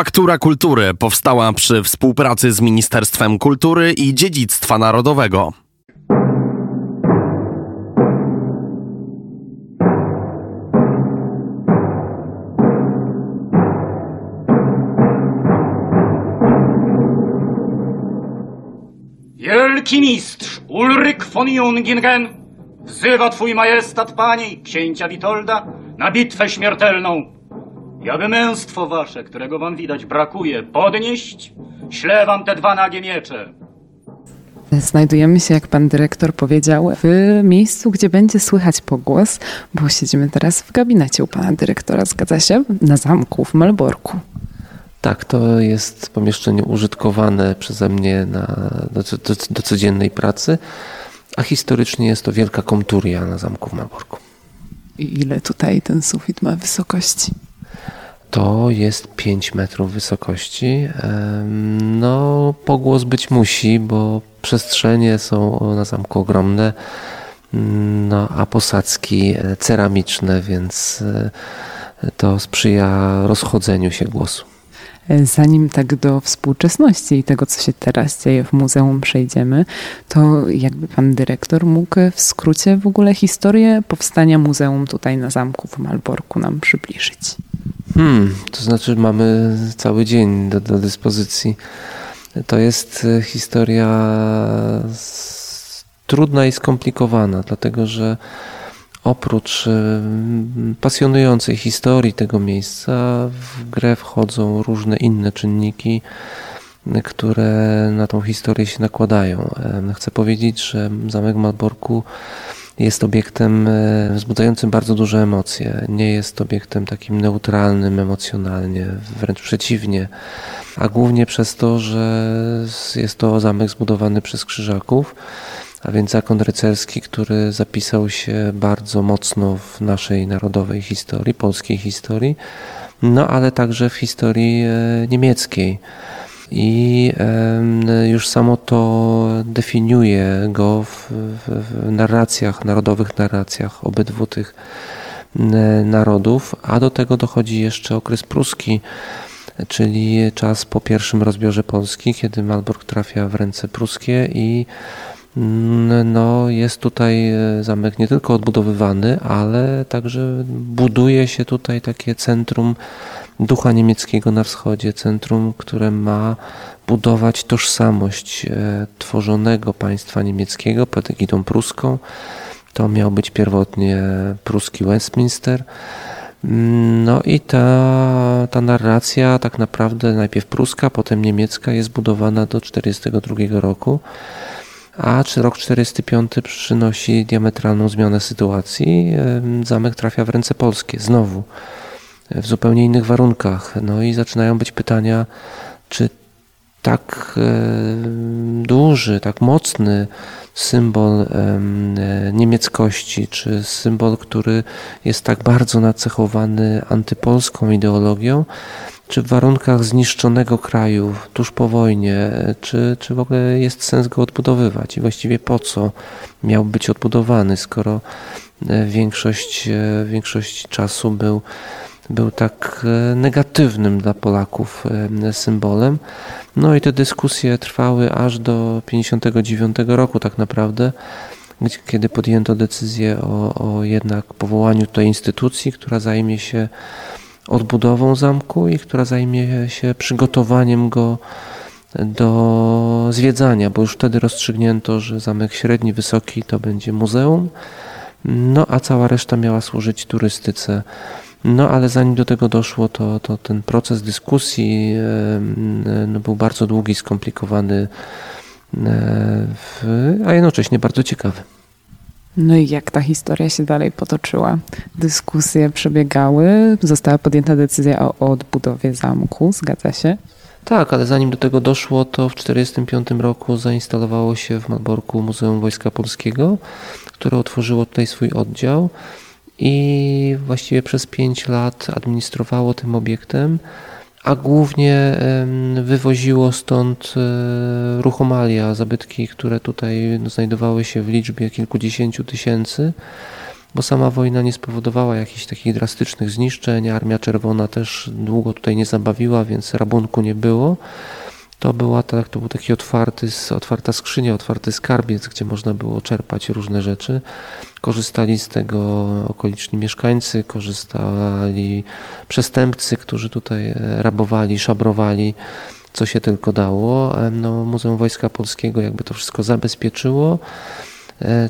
Faktura Kultury powstała przy współpracy z Ministerstwem Kultury i Dziedzictwa Narodowego. Wielki mistrz Ulryk von Jungingen wzywa twój majestat, panie, i księcia Witolda na bitwę śmiertelną. Jaby męstwo wasze, którego wam widać brakuje, podnieść, ślę wam te dwa nagie miecze. Znajdujemy się, jak pan dyrektor powiedział, w miejscu, gdzie będzie słychać pogłos, bo siedzimy teraz w gabinecie u pana dyrektora, zgadza się? Na zamku w Malborku. Tak, to jest pomieszczenie użytkowane przeze mnie na, do, do, do codziennej pracy, a historycznie jest to wielka komturia na zamku w Malborku. I ile tutaj ten sufit ma wysokości? To jest 5 metrów wysokości. No, pogłos być musi, bo przestrzenie są na zamku ogromne, no, a posadzki e, ceramiczne, więc e, to sprzyja rozchodzeniu się głosu. Zanim tak do współczesności i tego, co się teraz dzieje w muzeum przejdziemy, to jakby pan dyrektor mógł w skrócie w ogóle historię powstania muzeum tutaj na zamku w Malborku nam przybliżyć. Hmm, to znaczy mamy cały dzień do, do dyspozycji. To jest e, historia s- trudna i skomplikowana, dlatego że oprócz e, pasjonującej historii tego miejsca w grę wchodzą różne inne czynniki, e, które na tą historię się nakładają. Chcę powiedzieć, że Zamek Malborku jest obiektem e, wzbudzającym bardzo duże emocje. Nie jest obiektem takim neutralnym emocjonalnie, wręcz przeciwnie. A głównie przez to, że jest to zamek zbudowany przez Krzyżaków, a więc zakon rycerski, który zapisał się bardzo mocno w naszej narodowej historii, polskiej historii, no ale także w historii e, niemieckiej. I już samo to definiuje go w, w, narracjach, narodowych narracjach obydwu tych narodów, a do tego dochodzi jeszcze okres pruski, czyli czas po pierwszym rozbiorze Polski, kiedy Malbork trafia w ręce pruskie i mm, no, jest tutaj e, zamek nie tylko odbudowywany, ale także buduje się tutaj takie centrum ducha niemieckiego na wschodzie, centrum, które ma budować tożsamość e, tworzonego państwa niemieckiego pod egidą pruską. To miał być pierwotnie pruski Westminster. Mm, No i ta, ta narracja tak naprawdę najpierw pruska, potem niemiecka jest budowana do 1942 roku, a rok 45 przynosi diametralną zmianę sytuacji. Zamek trafia w ręce polskie znowu w zupełnie innych warunkach. No i zaczynają być pytania, czy tak e, duży, tak mocny symbol e, niemieckości, czy symbol, który jest tak bardzo nacechowany antypolską ideologią, czy w warunkach zniszczonego kraju tuż po wojnie, e, czy, czy w ogóle jest sens go odbudowywać i właściwie po co miał być odbudowany, skoro większość, większość czasu był był tak e, negatywnym dla Polaków e, symbolem. No i te dyskusje trwały aż do 59 roku tak naprawdę, kiedy podjęto decyzję o, o jednak powołaniu tej instytucji, która zajmie się odbudową zamku i która zajmie się przygotowaniem go do zwiedzania, bo już wtedy rozstrzygnięto, że zamek średni, wysoki to będzie muzeum, no a cała reszta miała służyć turystyce. No ale zanim do tego doszło, to, to ten proces dyskusji no, był bardzo długi, skomplikowany, e, a jednocześnie bardzo ciekawy. No i jak ta historia się dalej potoczyła? Dyskusje przebiegały, została podjęta decyzja o, o odbudowie zamku, zgadza się? Tak, ale zanim do tego doszło, to w 1945 roku zainstalowało się w Malborku Muzeum Wojska Polskiego, które otworzyło tutaj swój oddział i właściwie przez 5 lat administrowało tym obiektem, a głównie wywoziło stąd e, ruchomalia, zabytki, które tutaj znajdowały się w liczbie kilkudziesięciu tysięcy. bo sama wojna nie spowodowała jakichś takich drastycznych zniszczeń. Armia Czerwona też długo tutaj nie zabawiła, więc rabunku nie było. To, była, tak, to był taki otwarty, otwarta skrzynia, otwarty skarbiec, gdzie można było czerpać różne rzeczy. Korzystali z tego okoliczni mieszkańcy, korzystali przestępcy, którzy tutaj e, rabowali, szabrowali, co się tylko dało. No, Muzeum Wojska Polskiego jakby to wszystko zabezpieczyło e,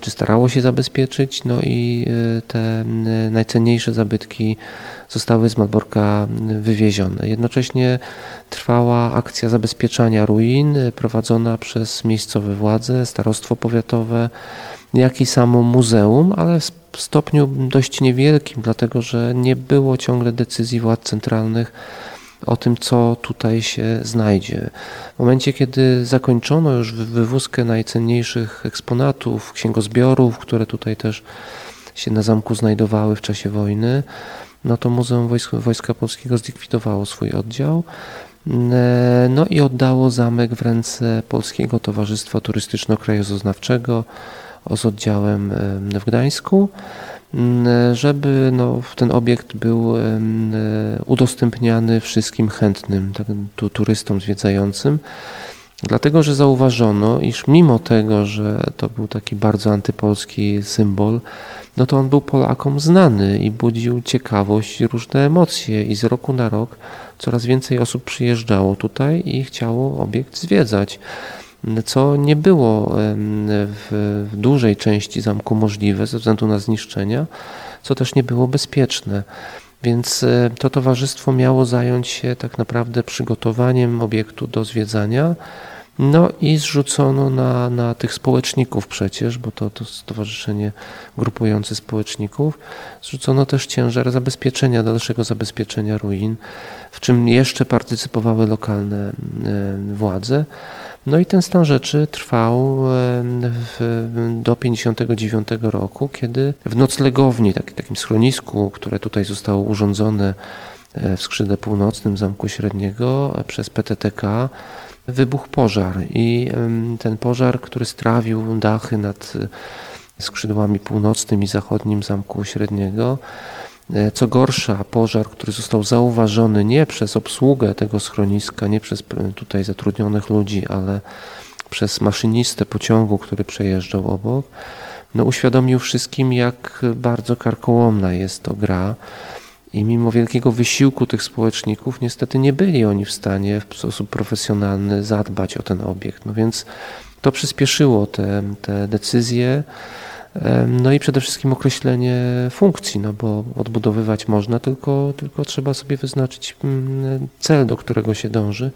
czy starało się zabezpieczyć, no i e, te najcenniejsze zabytki zostały z Malborka wywiezione. Jednocześnie trwała akcja zabezpieczania ruin prowadzona przez miejscowe władze, starostwo powiatowe, jak i samo muzeum, ale w stopniu dość niewielkim, dlatego że nie było ciągle decyzji władz centralnych o tym, co tutaj się znajdzie. W momencie, kiedy zakończono już wywózkę najcenniejszych eksponatów, księgozbiorów, które tutaj też się na zamku znajdowały w czasie wojny, no to Muzeum Wojska, Wojska Polskiego zlikwidowało swój oddział. E, no i oddało zamek w ręce Polskiego Towarzystwa Turystyczno-Krajoznawczego z oddziałem w Gdańsku, żeby no, ten obiekt był udostępniany wszystkim chętnym tak, tu, turystom zwiedzającym. Dlatego, że zauważono, iż mimo tego, że to był taki bardzo antypolski symbol, no to on był Polakom znany i budził ciekawość i różne emocje. I z roku na rok coraz więcej osób przyjeżdżało tutaj i chciało obiekt zwiedzać, co nie było w dużej części zamku możliwe ze względu na zniszczenia, co też nie było bezpieczne. Więc e, to towarzystwo miało zająć się tak naprawdę przygotowaniem obiektu do zwiedzania no i zrzucono na, na tych społeczników przecież, bo to, to stowarzyszenie grupujące społeczników, zrzucono też ciężar zabezpieczenia, dalszego zabezpieczenia ruin, w czym jeszcze partycypowały lokalne władze. No i ten stan rzeczy trwał e, w, do 1959 roku, kiedy w noclegowni, tak, takim schronisku, które tutaj zostało urządzone e, w skrzydle północnym Zamku Średniego przez PTTK, wybuchł pożar. I ten pożar, który strawił dachy nad e, skrzydłami północnym i zachodnim Zamku Średniego, e, co gorsza, pożar, który został zauważony nie przez obsługę tego schroniska, nie przez tutaj zatrudnionych ludzi, ale przez maszynistę pociągu, który przejeżdżał obok, no uświadomił wszystkim, jak bardzo karkołomna jest to gra i mimo wielkiego wysiłku tych społeczników, niestety nie byli oni w stanie w sposób profesjonalny zadbać o ten obiekt. No więc to przyspieszyło te, te decyzje. No i przede wszystkim określenie funkcji, no bo odbudowywać można, tylko, tylko trzeba sobie wyznaczyć mm, cel, do którego się dąży.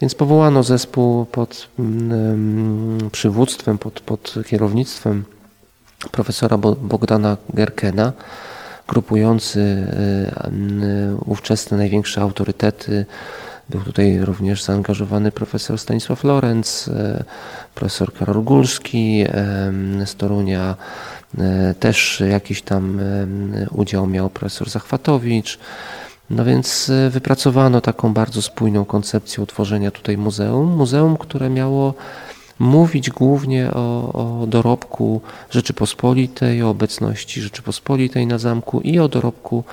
Więc powołano zespół pod mm, przywództwem, pod, pod kierownictwem profesora Bogdana Gerkena, grupujący e, ówczesne największe autorytety. Był tutaj również zaangażowany profesor Stanisław Lorenz, e, profesor Karol Górski z Torunia, e, też jakiś tam udział miał profesor Zachwatowicz. No więc wypracowano taką bardzo spójną koncepcję utworzenia tutaj muzeum. Muzeum, które miało mówić głównie o, o dorobku Rzeczypospolitej, o obecności Rzeczypospolitej na zamku i o dorobku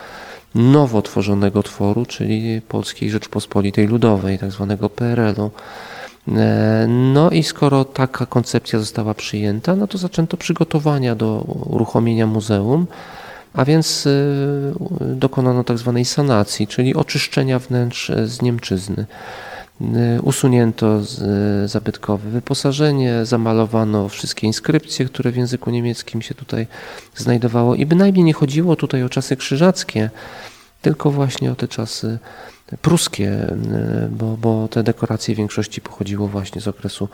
nowo tworzonego tworu, czyli Polskiej Rzeczypospolitej Ludowej, tak zwanego PRL-u. E, no i skoro taka koncepcja została przyjęta, no to zaczęto przygotowania do uruchomienia muzeum, a więc e, dokonano tak zwanej sanacji, czyli oczyszczenia wnętrz z Niemczyzny. Usunięto zabytkowe wyposażenie, zamalowano wszystkie inskrypcje, które w języku niemieckim się tutaj znajdowało i bynajmniej nie chodziło tutaj o czasy krzyżackie, tylko właśnie o te czasy pruskie, y, bo, bo te dekoracje w większości pochodziło właśnie z okresu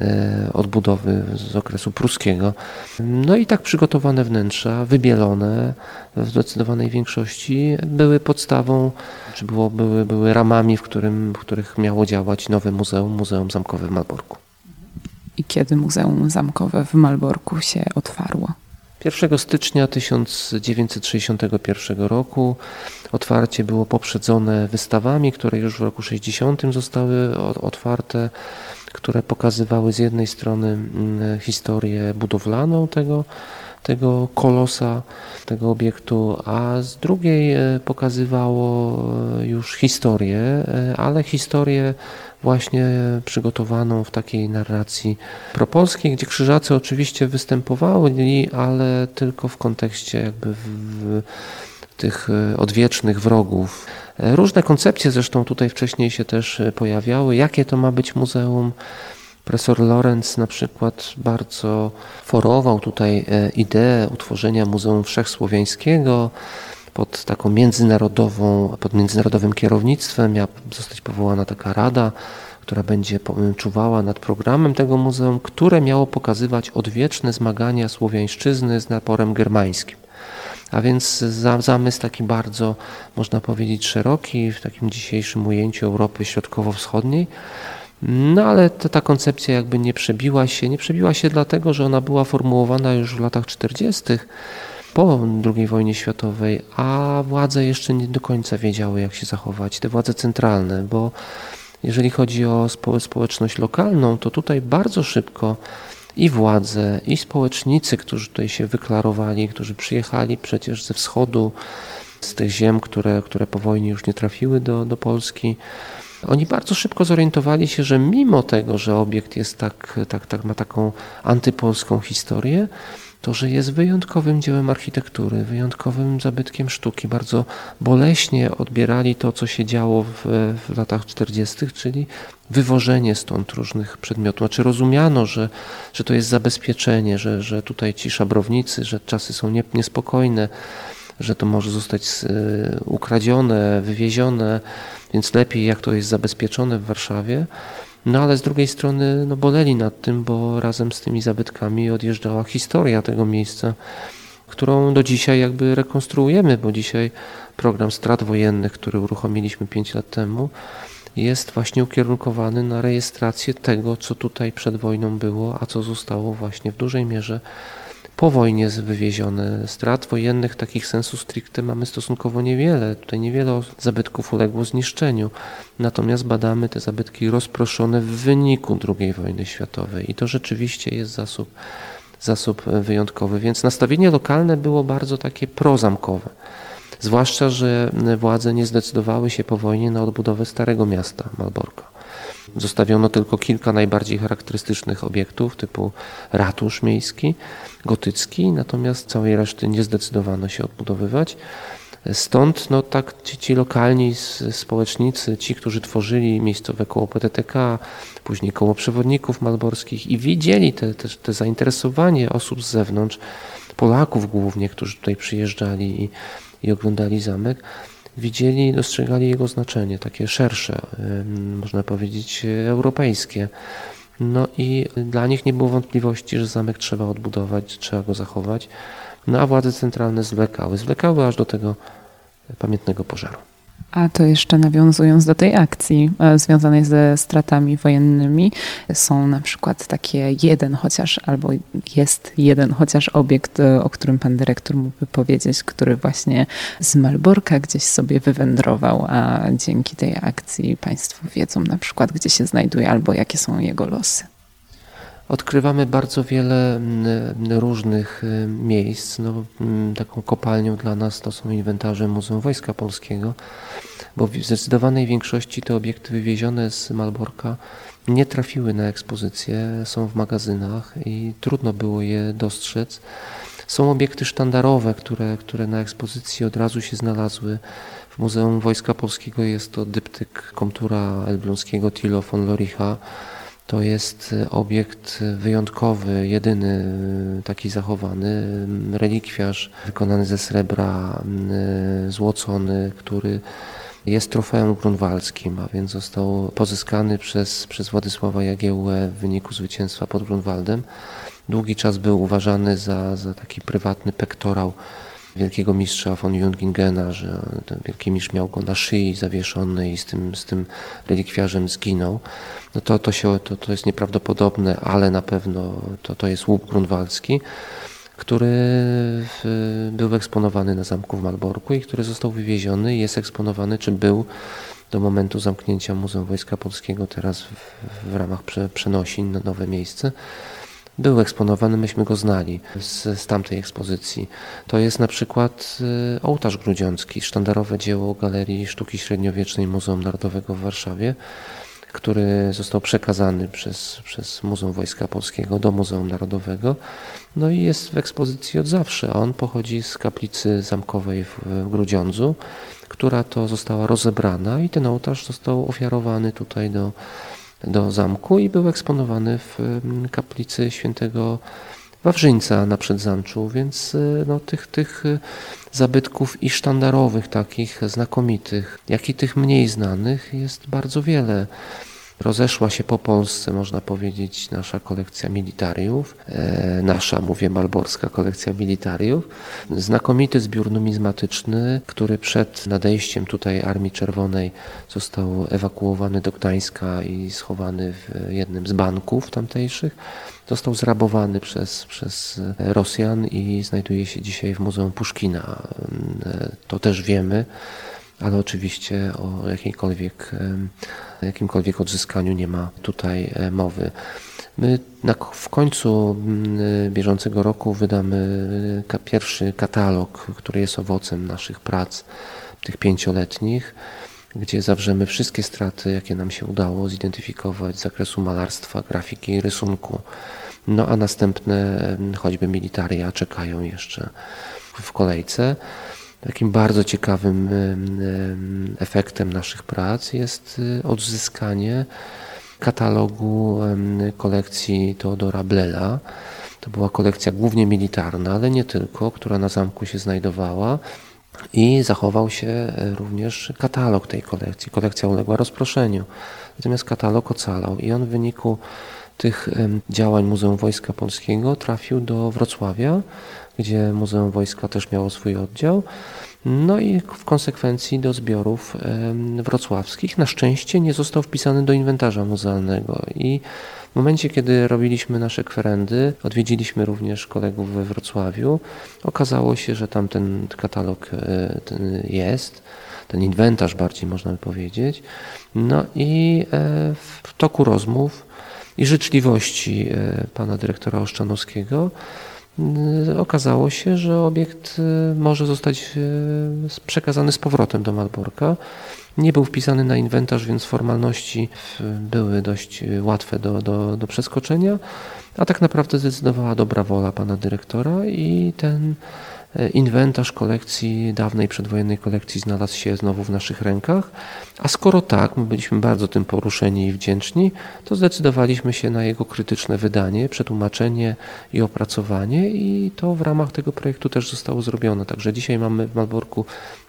E, odbudowy z okresu pruskiego. No i tak przygotowane wnętrza, wybielone w zdecydowanej większości, były podstawą, czy było, były, były ramami, w, którym, w których miało działać nowe muzeum, Muzeum Zamkowe w Malborku. I kiedy Muzeum Zamkowe w Malborku się otwarło? 1 stycznia 1961 roku otwarcie było poprzedzone wystawami, które już w roku 60 zostały otwarte które pokazywały z jednej strony mm, historię budowlaną tego, tego kolosa, tego obiektu, a z drugiej e, pokazywało e, już historię, e, ale historię właśnie przygotowaną w takiej narracji propolskiej, gdzie krzyżacy oczywiście występowali, ale tylko w kontekście jakby w, w tych odwiecznych wrogów. Różne koncepcje zresztą tutaj wcześniej się też pojawiały. Jakie to ma być muzeum? Profesor Lorenz na przykład bardzo forował tutaj e, ideę utworzenia Muzeum Wszechsłowiańskiego pod taką międzynarodową, pod międzynarodowym kierownictwem. Miała zostać powołana taka rada, która będzie czuwała nad programem tego muzeum, które miało pokazywać odwieczne zmagania słowiańszczyzny z naporem germańskim. A więc zamysł taki bardzo, można powiedzieć, szeroki w takim dzisiejszym ujęciu Europy Środkowo-Wschodniej. No ale ta koncepcja jakby nie przebiła się. Nie przebiła się dlatego, że ona była formułowana już w latach 40. po II wojnie światowej, a władze jeszcze nie do końca wiedziały, jak się zachować, te władze centralne, bo jeżeli chodzi o społeczność lokalną, to tutaj bardzo szybko i władze, i społecznicy, którzy tutaj się wyklarowali, którzy przyjechali przecież ze wschodu, z tych ziem, które, które po wojnie już nie trafiły do, do Polski, oni bardzo szybko zorientowali się, że mimo tego, że obiekt jest tak, tak, tak, ma taką antypolską historię, to, że jest wyjątkowym dziełem architektury, wyjątkowym zabytkiem sztuki. Bardzo boleśnie odbierali to, co się działo w, w latach 40., czyli wywożenie stąd różnych przedmiotów. Znaczy rozumiano, że, że to jest zabezpieczenie, że, że tutaj ci szabrownicy, że czasy są nie, niespokojne, że to może zostać e, ukradzione, wywiezione, więc lepiej jak to jest zabezpieczone w Warszawie. No ale z drugiej strony no, boleli nad tym, bo razem z tymi zabytkami odjeżdżała historia tego miejsca, którą do dzisiaj jakby rekonstruujemy, bo dzisiaj program strat wojennych, który uruchomiliśmy 5 lat temu, jest właśnie ukierunkowany na rejestrację tego, co tutaj przed wojną było, a co zostało właśnie w dużej mierze po wojnie wywiezione. Strat wojennych takich sensu stricte mamy stosunkowo niewiele. Tutaj niewiele zabytków uległo zniszczeniu. Natomiast badamy te zabytki rozproszone w wyniku II wojny światowej i to rzeczywiście jest zasób, zasób wyjątkowy. Więc nastawienie lokalne było bardzo takie prozamkowe. Zwłaszcza, że władze nie zdecydowały się po wojnie na odbudowę Starego Miasta Malborka. Zostawiono tylko kilka najbardziej charakterystycznych obiektów typu ratusz miejski, gotycki, natomiast całej reszty nie zdecydowano się odbudowywać. Stąd no, tak ci, ci lokalni społecznicy, ci, którzy tworzyli miejscowe koło PTTK, później koło przewodników malborskich i widzieli te, te, te zainteresowanie osób z zewnątrz, Polaków głównie, którzy tutaj przyjeżdżali i, i oglądali zamek, widzieli, dostrzegali jego znaczenie, takie szersze, można powiedzieć, europejskie. No i dla nich nie było wątpliwości, że zamek trzeba odbudować, trzeba go zachować. No a władze centralne zwlekały, zwlekały aż do tego pamiętnego pożaru. A to jeszcze nawiązując do tej akcji e, związanej ze stratami wojennymi, są na przykład takie jeden chociaż, albo jest jeden chociaż obiekt, e, o którym pan dyrektor mógłby powiedzieć, który właśnie z Malborka gdzieś sobie wywędrował, a dzięki tej akcji państwo wiedzą na przykład, gdzie się znajduje albo jakie są jego losy. Odkrywamy bardzo wiele różnych e, miejsc. No, taką kopalnią dla nas to są inwentarze Muzeum Wojska Polskiego, bo w zdecydowanej większości te obiekty wywiezione z Malborka nie trafiły na ekspozycję, są w magazynach i trudno było je dostrzec. Są obiekty sztandarowe, które, które na ekspozycji od razu się znalazły. W Muzeum Wojska Polskiego jest to dyptyk komtura elbląskiego Tilo von Loricha, to jest e, obiekt wyjątkowy, jedyny e, taki zachowany, relikwiarz wykonany ze srebra, e, złocony, który jest trofeum grunwaldzkim, a więc został pozyskany przez, przez Władysława Jagiełłę w wyniku zwycięstwa pod Grunwaldem. Długi czas był uważany za, za taki prywatny pektorał wielkiego mistrza von Jungingena, że ten wielki mistrz miał go na szyi zawieszony i z tym, z tym relikwiarzem zginął, no to, to, się, to, to jest nieprawdopodobne, ale na pewno to, to jest łup grunwaldzki, który był eksponowany na zamku w Malborku i który został wywieziony i jest eksponowany, czy był do momentu zamknięcia Muzeum Wojska Polskiego teraz w, w ramach prze, przenosin na nowe miejsce był eksponowany, myśmy go znali z, z tamtej ekspozycji. To jest na przykład y, ołtarz grudziącki, sztandarowe dzieło Galerii Sztuki Średniowiecznej Muzeum Narodowego w Warszawie, który został przekazany przez, przez Muzeum Wojska Polskiego do Muzeum Narodowego. No i jest w ekspozycji od zawsze. On pochodzi z kaplicy zamkowej w, w Grudziądzu, która to została rozebrana i ten ołtarz został ofiarowany tutaj do, do zamku i był eksponowany w mm, kaplicy świętego Wawrzyńca na Przedzamczu, więc y, no, tych, tych y, zabytków i sztandarowych, takich znakomitych, jak i tych mniej znanych jest bardzo wiele. Rozeszła się po Polsce, można powiedzieć, nasza kolekcja militariów. E, nasza, mówię, malborska kolekcja militariów. Znakomity zbiór numizmatyczny, który przed nadejściem tutaj Armii Czerwonej został ewakuowany do Gdańska i schowany w jednym z banków tamtejszych. Został zrabowany przez, przez Rosjan i znajduje się dzisiaj w Muzeum Puszkina. E, to też wiemy ale oczywiście o jakiejkolwiek, jakimkolwiek odzyskaniu nie ma tutaj e, mowy. My na, w końcu bieżącego roku wydamy ka, pierwszy katalog, który jest owocem naszych prac, tych pięcioletnich, gdzie zawrzemy wszystkie straty, jakie nam się udało zidentyfikować z zakresu malarstwa, grafiki i rysunku. No a następne choćby militaria czekają jeszcze w kolejce. Takim bardzo ciekawym efektem naszych prac jest y, odzyskanie katalogu kolekcji Teodora Blela. To była kolekcja głównie militarna, ale nie tylko, która na zamku się znajdowała. I zachował się e, również katalog tej kolekcji. Kolekcja uległa rozproszeniu, natomiast katalog ocalał i on w wyniku tych działań Muzeum Wojska Polskiego trafił do Wrocławia, gdzie Muzeum Wojska też miało swój oddział. No i w konsekwencji do zbiorów wrocławskich. Na szczęście nie został wpisany do inwentarza muzealnego i w momencie, kiedy robiliśmy nasze kwerendy, odwiedziliśmy również kolegów we Wrocławiu, okazało się, że tam ten katalog e, jest, ten inwentarz bardziej można by powiedzieć. No i e, w toku rozmów i życzliwości e, pana dyrektora Oszczanowskiego okazało się, że obiekt y, może zostać y, przekazany z powrotem do Malborka. Nie był wpisany na inwentarz, więc formalności były dość łatwe do, do, do przeskoczenia, a tak naprawdę zdecydowała dobra wola pana dyrektora i ten inwentarz kolekcji, dawnej przedwojennej kolekcji znalazł się znowu w naszych rękach. A skoro tak, my byliśmy bardzo tym poruszeni i wdzięczni, to zdecydowaliśmy się na jego krytyczne wydanie, przetłumaczenie i opracowanie i to w ramach tego projektu też zostało zrobione. Także dzisiaj mamy w Malborku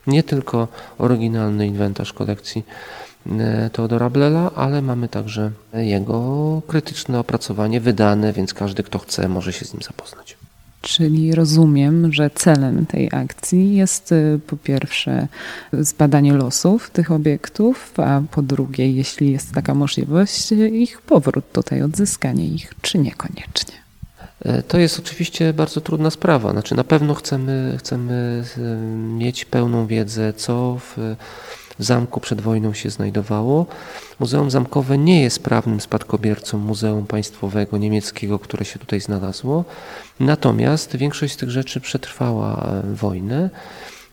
nie tylko oryginalny inwentarz kolekcji e, Teodora Blela, ale mamy także jego krytyczne opracowanie wydane, więc każdy, kto chce, może się z nim zapoznać. Czyli rozumiem, że celem tej akcji jest y, po pierwsze zbadanie losów tych obiektów, a po drugie, jeśli jest taka możliwość, ich powrót tutaj, odzyskanie ich, czy niekoniecznie. E, to jest oczywiście bardzo trudna sprawa. Znaczy, na pewno chcemy, chcemy mieć pełną wiedzę, co w zamku przed wojną się znajdowało. Muzeum Zamkowe nie jest prawnym spadkobiercą Muzeum Państwowego Niemieckiego, które się tutaj znalazło. Natomiast większość z tych rzeczy przetrwała e, wojnę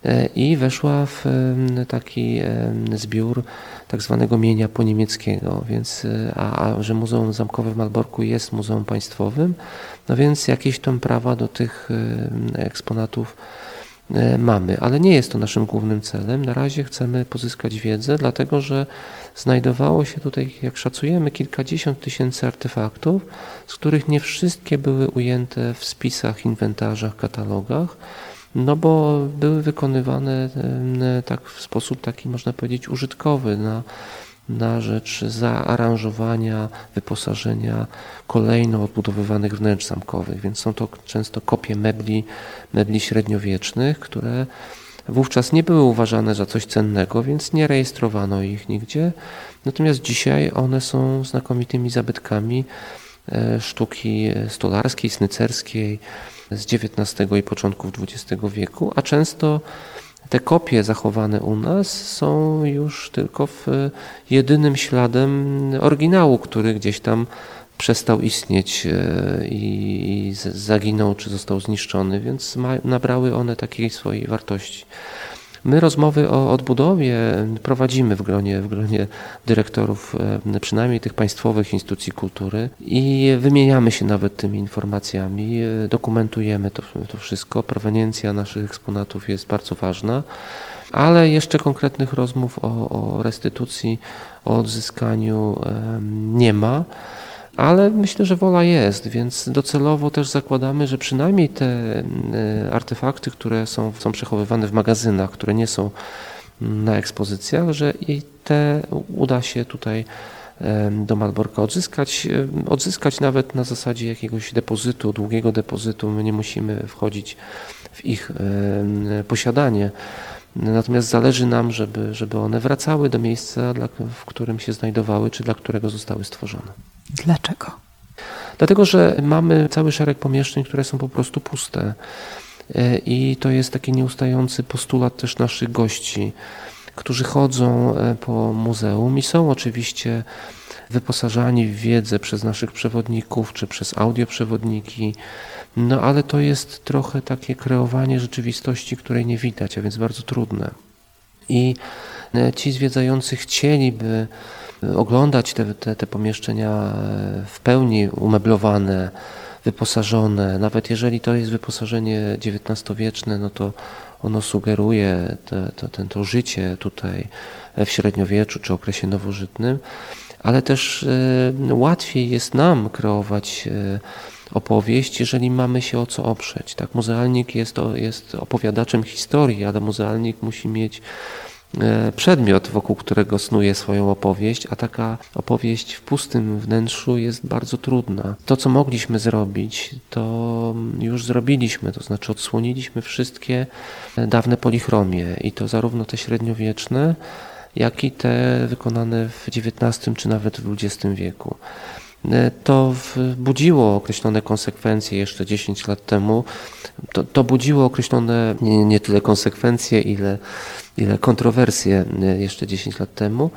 e, i weszła w taki zbiór tak zwanego mienia poniemieckiego, więc, e, a, a że Muzeum Zamkowe w Malborku jest muzeum państwowym, no więc jakieś tam prawa do tych eksponatów mamy, ale nie jest to naszym głównym celem. Na razie chcemy pozyskać wiedzę, dlatego że znajdowało się tutaj, jak szacujemy, kilkadziesiąt tysięcy artefaktów, z których nie wszystkie były ujęte w spisach, inwentarzach, katalogach, no bo były wykonywane e, tak w sposób taki, można powiedzieć, użytkowy na na rzecz zaaranżowania, wyposażenia kolejno odbudowywanych wnętrz zamkowych, więc są to często kopie mebli, mebli średniowiecznych, które wówczas nie były uważane za coś cennego, więc nie rejestrowano ich nigdzie. Natomiast dzisiaj one są znakomitymi zabytkami e, sztuki stolarskiej, snycerskiej z XIX i początków XX wieku, a często te kopie zachowane u nas są już tylko w jedynym śladem oryginału, który gdzieś tam przestał istnieć e, i zaginął, czy został zniszczony, więc nabrały one takiej swojej wartości. My rozmowy o odbudowie prowadzimy w gronie, w gronie dyrektorów, e, przynajmniej tych państwowych instytucji kultury i wymieniamy się nawet tymi informacjami, e, dokumentujemy to, to wszystko. Proweniencja naszych eksponatów jest bardzo ważna, ale jeszcze konkretnych rozmów o, o restytucji, o odzyskaniu nie ma. Ale myślę, że wola jest, więc docelowo też zakładamy, że przynajmniej te e, artefakty, które są, są przechowywane w magazynach, które nie są na ekspozycjach, że i te uda się tutaj do Malborka odzyskać, odzyskać nawet na zasadzie jakiegoś depozytu, długiego depozytu. My nie musimy wchodzić w ich posiadanie. Natomiast zależy nam, żeby, żeby one wracały do miejsca, w którym się znajdowały, czy dla którego zostały stworzone. Dlaczego? Dlatego, że mamy cały szereg pomieszczeń, które są po prostu puste. E, I to jest taki nieustający postulat też naszych gości, którzy chodzą e, po muzeum i są oczywiście wyposażani w wiedzę przez naszych przewodników czy przez audioprzewodniki. No ale to jest trochę takie kreowanie rzeczywistości, której nie widać, a więc bardzo trudne. I e, ci zwiedzający chcieliby oglądać te, te, te pomieszczenia w pełni umeblowane, wyposażone. Nawet jeżeli to jest wyposażenie XIX-wieczne, no to ono sugeruje te, to, ten, to życie tutaj w średniowieczu czy okresie nowożytnym, ale też e, łatwiej jest nam kreować e, opowieść, jeżeli mamy się o co oprzeć. Tak, muzealnik jest, jest opowiadaczem historii, ale muzealnik musi mieć E, przedmiot, wokół którego snuje swoją opowieść, a taka opowieść w pustym wnętrzu jest bardzo trudna. To, co mogliśmy zrobić, to już zrobiliśmy, to znaczy odsłoniliśmy wszystkie dawne polichromie i to zarówno te średniowieczne, jak i te wykonane w XIX czy nawet w XX wieku. E, to budziło określone konsekwencje jeszcze 10 lat temu. To, to budziło określone nie, nie tyle konsekwencje, ile, ile kontrowersje e, jeszcze 10 lat temu.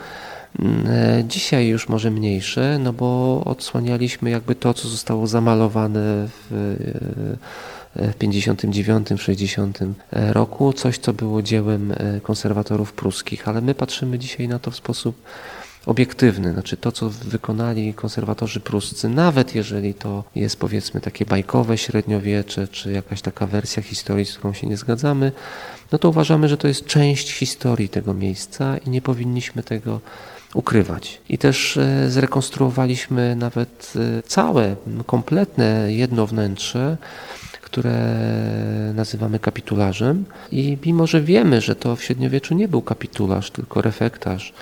E, dzisiaj już może mniejsze, no bo odsłanialiśmy jakby to, co zostało zamalowane w, w 59, 60 roku, coś, co było dziełem konserwatorów pruskich, ale my patrzymy dzisiaj na to w sposób obiektywny, znaczy to, co wykonali konserwatorzy pruscy, nawet jeżeli to jest powiedzmy takie bajkowe średniowiecze, czy jakaś taka wersja historii, z którą się nie zgadzamy, no to uważamy, że to jest część historii tego miejsca i nie powinniśmy tego ukrywać. I też e, zrekonstruowaliśmy nawet e, całe, kompletne jedno wnętrze, które nazywamy kapitularzem. I mimo, że wiemy, że to w średniowieczu nie był kapitularz, tylko refektarz,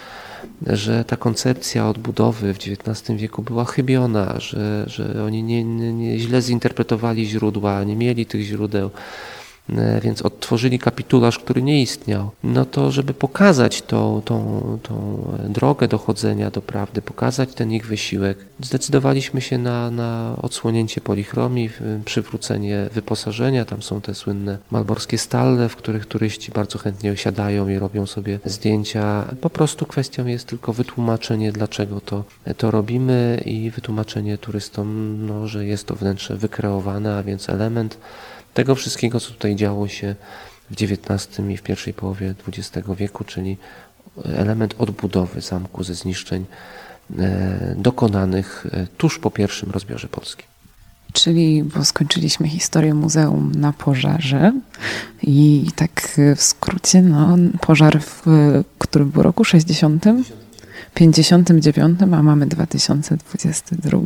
że ta koncepcja odbudowy w XIX wieku była chybiona, że, że oni nie, nie, nie źle zinterpretowali źródła, nie mieli tych źródeł. E, więc odtworzyli kapitularz, który nie istniał, no to żeby pokazać tą, tą, tą drogę dochodzenia do prawdy, pokazać ten ich wysiłek, zdecydowaliśmy się na, na odsłonięcie polichromii, przywrócenie wyposażenia. Tam są te słynne malborskie stalle, w których turyści bardzo chętnie osiadają i robią sobie zdjęcia. Po prostu kwestią jest tylko wytłumaczenie, dlaczego to, to robimy i wytłumaczenie turystom, no, że jest to wnętrze wykreowane, a więc element tego wszystkiego, co tutaj działo się w XIX i w pierwszej połowie XX wieku, czyli element odbudowy zamku ze zniszczeń e, dokonanych e, tuż po pierwszym rozbiorze Polski. Czyli, bo skończyliśmy historię muzeum na pożarze i tak w skrócie, no, pożar, w którym był roku 60? 59, a mamy 2022.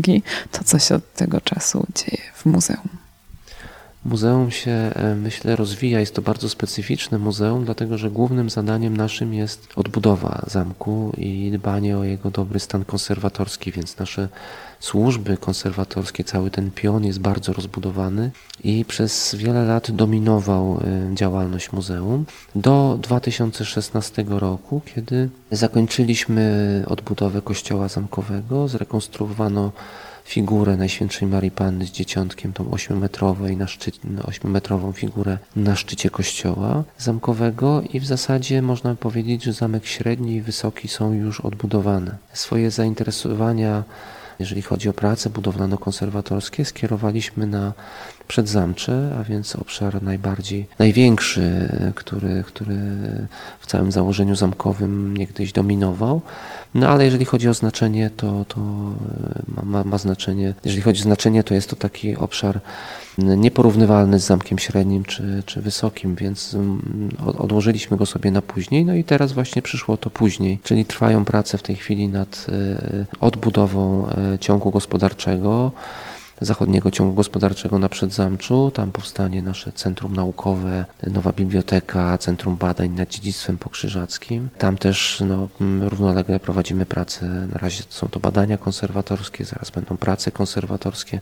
To co się od tego czasu dzieje w muzeum? Muzeum się, e, myślę, rozwija. Jest to bardzo specyficzne muzeum, dlatego że głównym zadaniem naszym jest odbudowa zamku i dbanie o jego dobry stan konserwatorski, więc nasze służby konserwatorskie, cały ten pion jest bardzo rozbudowany i przez wiele lat dominował e, działalność muzeum do 2016 roku, kiedy zakończyliśmy odbudowę kościoła zamkowego, zrekonstruowano figurę Najświętszej Marii Panny z Dzieciątkiem, tą ośmiometrową na szczycie, ośmiometrową figurę na szczycie kościoła zamkowego i w zasadzie można powiedzieć, że zamek średni i wysoki są już odbudowane. Swoje zainteresowania Jeżeli chodzi o prace budowlano-konserwatorskie, skierowaliśmy na przedzamcze, a więc obszar najbardziej, największy, który, który w całym założeniu zamkowym niegdyś dominował. No ale jeżeli chodzi o znaczenie, to, to ma, ma znaczenie, jeżeli chodzi o znaczenie, to jest to taki obszar nieporównywalny z zamkiem średnim czy, czy wysokim, więc odłożyliśmy go sobie na później, no i teraz właśnie przyszło to później, czyli trwają prace w tej chwili nad e, odbudową e, ciągu gospodarczego, zachodniego ciągu gospodarczego na Przedzamczu. Tam powstanie nasze centrum naukowe, nowa biblioteka, centrum badań nad dziedzictwem pokrzyżackim. Tam też no, równolegle prowadzimy pracę, na razie są to badania konserwatorskie, zaraz będą prace konserwatorskie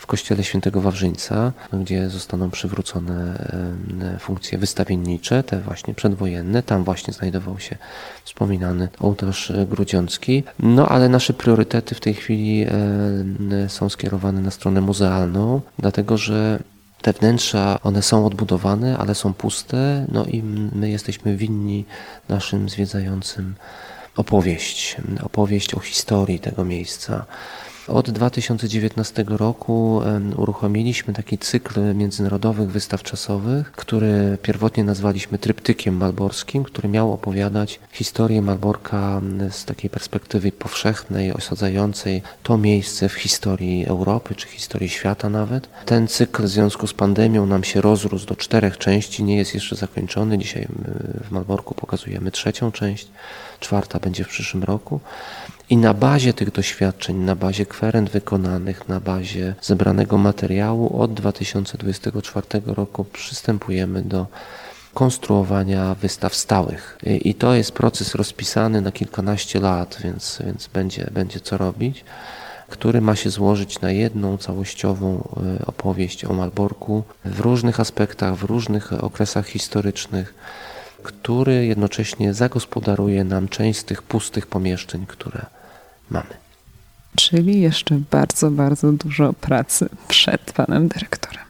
w kościele świętego Wawrzyńca, gdzie zostaną przywrócone funkcje wystawiennicze, te właśnie przedwojenne. Tam właśnie znajdował się wspominany ołtarz grudziącki. No ale nasze priorytety w tej chwili są skierowane na stronę muzealną, dlatego że te wnętrza, one są odbudowane, ale są puste, no i my jesteśmy winni naszym zwiedzającym opowieść, opowieść o historii tego miejsca. Od 2019 roku uruchomiliśmy taki cykl międzynarodowych wystaw czasowych, który pierwotnie nazwaliśmy Tryptykiem Malborskim, który miał opowiadać historię Malborka z takiej perspektywy powszechnej, osadzającej to miejsce w historii Europy czy historii świata nawet. Ten cykl w związku z pandemią nam się rozrósł do czterech części, nie jest jeszcze zakończony. Dzisiaj w Malborku pokazujemy trzecią część, czwarta będzie w przyszłym roku. I na bazie tych doświadczeń, na bazie kwerend wykonanych, na bazie zebranego materiału od 2024 roku przystępujemy do konstruowania wystaw stałych. I to jest proces rozpisany na kilkanaście lat, więc, więc będzie, będzie co robić, który ma się złożyć na jedną całościową e, opowieść o Malborku w różnych aspektach, w różnych okresach historycznych, który jednocześnie zagospodaruje nam część z tych pustych pomieszczeń, które mamy. Czyli jeszcze bardzo, bardzo dużo pracy przed panem dyrektorem.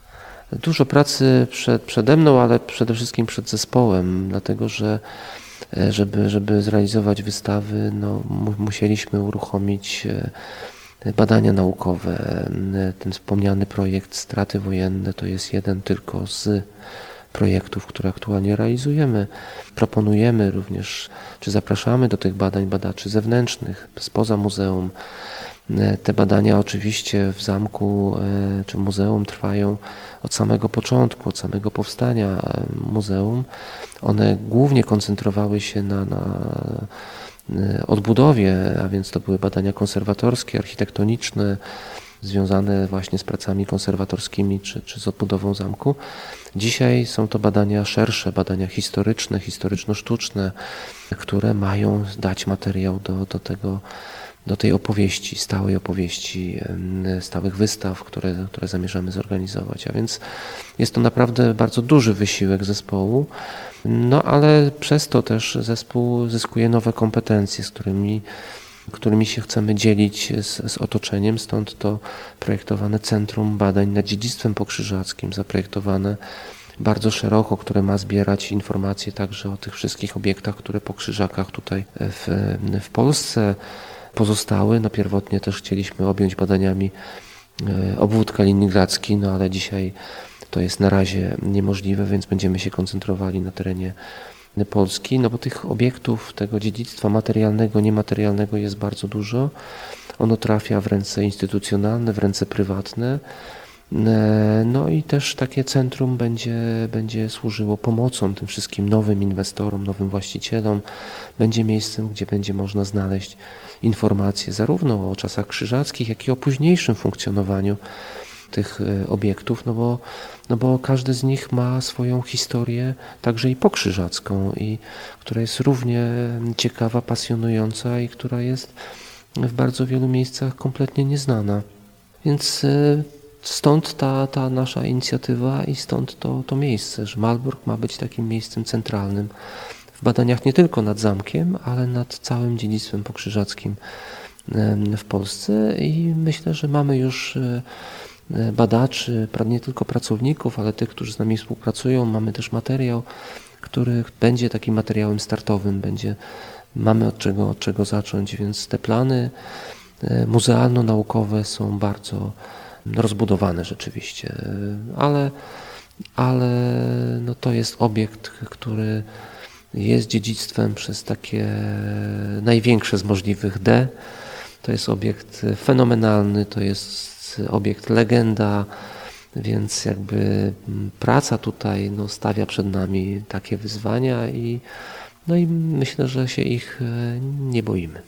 Dużo pracy przed, przede mną, ale przede wszystkim przed zespołem, dlatego że e, żeby, żeby zrealizować wystawy, no, musieliśmy uruchomić e, badania naukowe. E, ten wspomniany projekt Straty Wojenne to jest jeden tylko z projektów, które aktualnie realizujemy. Proponujemy również, czy zapraszamy do tych badań badaczy zewnętrznych, spoza muzeum. E, te badania oczywiście w zamku e, czy muzeum trwają od samego początku, od samego powstania e, muzeum. One głównie koncentrowały się na, na odbudowie, a więc to były badania konserwatorskie, architektoniczne, związane właśnie z pracami konserwatorskimi czy, czy z odbudową zamku. Dzisiaj są to badania szersze, badania historyczne, historyczno-sztuczne, które mają dać materiał do, do tego, do tej opowieści, stałej opowieści, stałych wystaw, które, które zamierzamy zorganizować. A więc jest to naprawdę bardzo duży wysiłek zespołu, no ale przez to też zespół zyskuje nowe kompetencje, z którymi którymi się chcemy dzielić z, z, otoczeniem, stąd to projektowane Centrum Badań nad Dziedzictwem Pokrzyżackim, zaprojektowane bardzo szeroko, które ma zbierać informacje także o tych wszystkich obiektach, które po krzyżakach tutaj w, w Polsce pozostały. No pierwotnie też chcieliśmy objąć badaniami e, obwód kaliningradzki, no ale dzisiaj to jest na razie niemożliwe, więc będziemy się koncentrowali na terenie Polski, no bo tych obiektów, tego dziedzictwa materialnego, niematerialnego jest bardzo dużo. Ono trafia w ręce instytucjonalne, w ręce prywatne. E, no i też takie centrum będzie, będzie służyło pomocą tym wszystkim nowym inwestorom, nowym właścicielom. Będzie miejscem, gdzie będzie można znaleźć informacje zarówno o czasach krzyżackich, jak i o późniejszym funkcjonowaniu tych e, obiektów, no bo, no bo każdy z nich ma swoją historię, także i pokrzyżacką, i która jest równie ciekawa, pasjonująca i która jest w bardzo wielu miejscach kompletnie nieznana. Więc e, stąd ta, ta nasza inicjatywa i stąd to, to miejsce, że Malbork ma być takim miejscem centralnym w badaniach nie tylko nad zamkiem, ale nad całym dziedzictwem pokrzyżackim w Polsce i myślę, że mamy już E, badaczy, nie tylko pracowników, ale tych, którzy z nami współpracują. Mamy też materiał, który będzie takim materiałem startowym, będzie, mamy od czego, od czego zacząć, więc te plany muzealno-naukowe są bardzo rozbudowane rzeczywiście, ale, ale no to jest obiekt, który jest dziedzictwem przez takie największe z możliwych D. To jest obiekt fenomenalny, to jest obiekt legenda, więc jakby praca tutaj no, stawia przed nami takie wyzwania i, no i myślę, że się ich e, nie boimy.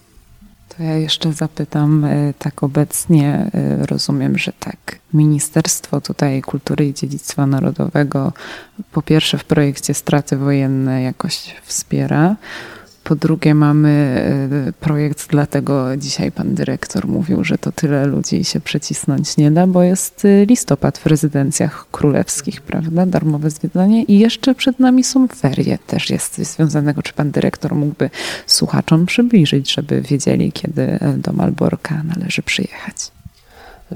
To ja jeszcze zapytam, e, tak obecnie e, rozumiem, że tak, Ministerstwo tutaj Kultury i Dziedzictwa Narodowego po pierwsze w projekcie straty wojenne jakoś wspiera, po drugie, mamy e, projekt, dlatego dzisiaj pan dyrektor mówił, że to tyle ludzi się przecisnąć nie da, bo jest e, listopad w rezydencjach królewskich, prawda? Darmowe zwiedzanie i jeszcze przed nami są ferie. Też jest związanego. Czy pan dyrektor mógłby słuchaczom przybliżyć, żeby wiedzieli, kiedy e, do Malborka należy przyjechać?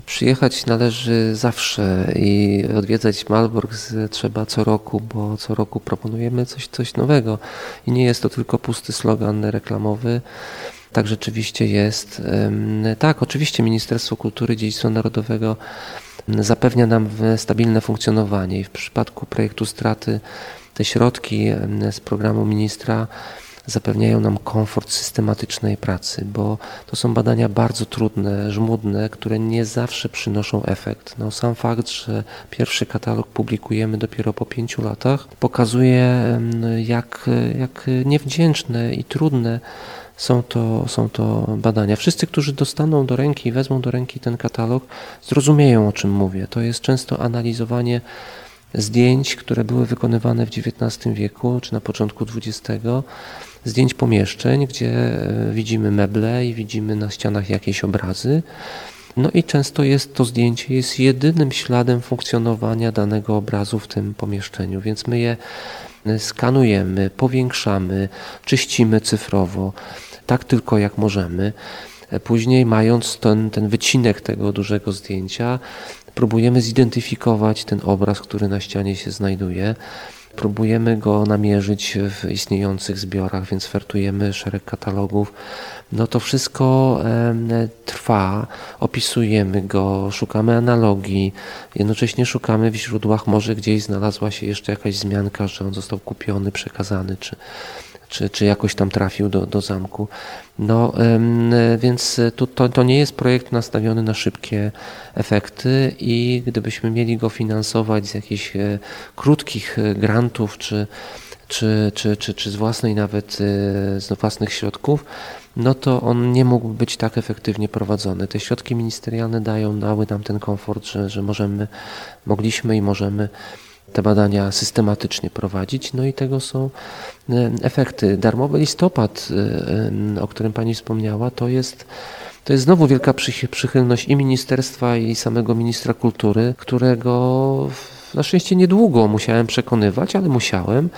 Przyjechać należy zawsze i odwiedzać Malbork trzeba co roku, bo co roku proponujemy coś, coś nowego. I nie jest to tylko pusty slogan reklamowy. Tak rzeczywiście jest. Tak, oczywiście Ministerstwo Kultury i Dziedzictwa Narodowego zapewnia nam stabilne funkcjonowanie i w przypadku projektu straty te środki z programu ministra zapewniają nam komfort systematycznej pracy, bo to są badania bardzo trudne, żmudne, które nie zawsze przynoszą efekt. No, sam fakt, że pierwszy katalog publikujemy dopiero po pięciu latach, pokazuje, jak, jak niewdzięczne i trudne są to, są to badania. Wszyscy, którzy dostaną do ręki, wezmą do ręki ten katalog, zrozumieją o czym mówię. To jest często analizowanie zdjęć, które były wykonywane w XIX wieku czy na początku XX zdjęć pomieszczeń, gdzie e, widzimy meble i widzimy na ścianach jakieś obrazy. No i często jest to zdjęcie jest jedynym śladem funkcjonowania danego obrazu w tym pomieszczeniu, więc my je e, skanujemy, powiększamy, czyścimy cyfrowo, tak tylko jak możemy. E, później, mając ten, ten wycinek tego dużego zdjęcia, próbujemy zidentyfikować ten obraz, który na ścianie się znajduje. Próbujemy go namierzyć w istniejących zbiorach, więc wertujemy szereg katalogów. No to wszystko trwa, opisujemy go, szukamy analogii, jednocześnie szukamy w źródłach, może gdzieś znalazła się jeszcze jakaś wzmianka, że on został kupiony, przekazany, czy, czy, czy jakoś tam trafił do, do zamku. No więc to, to, to nie jest projekt nastawiony na szybkie efekty i gdybyśmy mieli go finansować z jakichś e, krótkich e, grantów, czy, czy, czy, czy, czy z własnej nawet, e, z własnych środków, no to on nie mógł być tak efektywnie prowadzony. Te środki ministerialne dają, dały nam ten komfort, że, że możemy, mogliśmy i możemy te badania systematycznie prowadzić, no i tego są e, efekty. Darmowy listopad, e, e, o którym Pani wspomniała, to jest to jest znowu wielka przychylność i ministerstwa, i samego ministra kultury, którego na szczęście niedługo musiałem przekonywać, ale musiałem,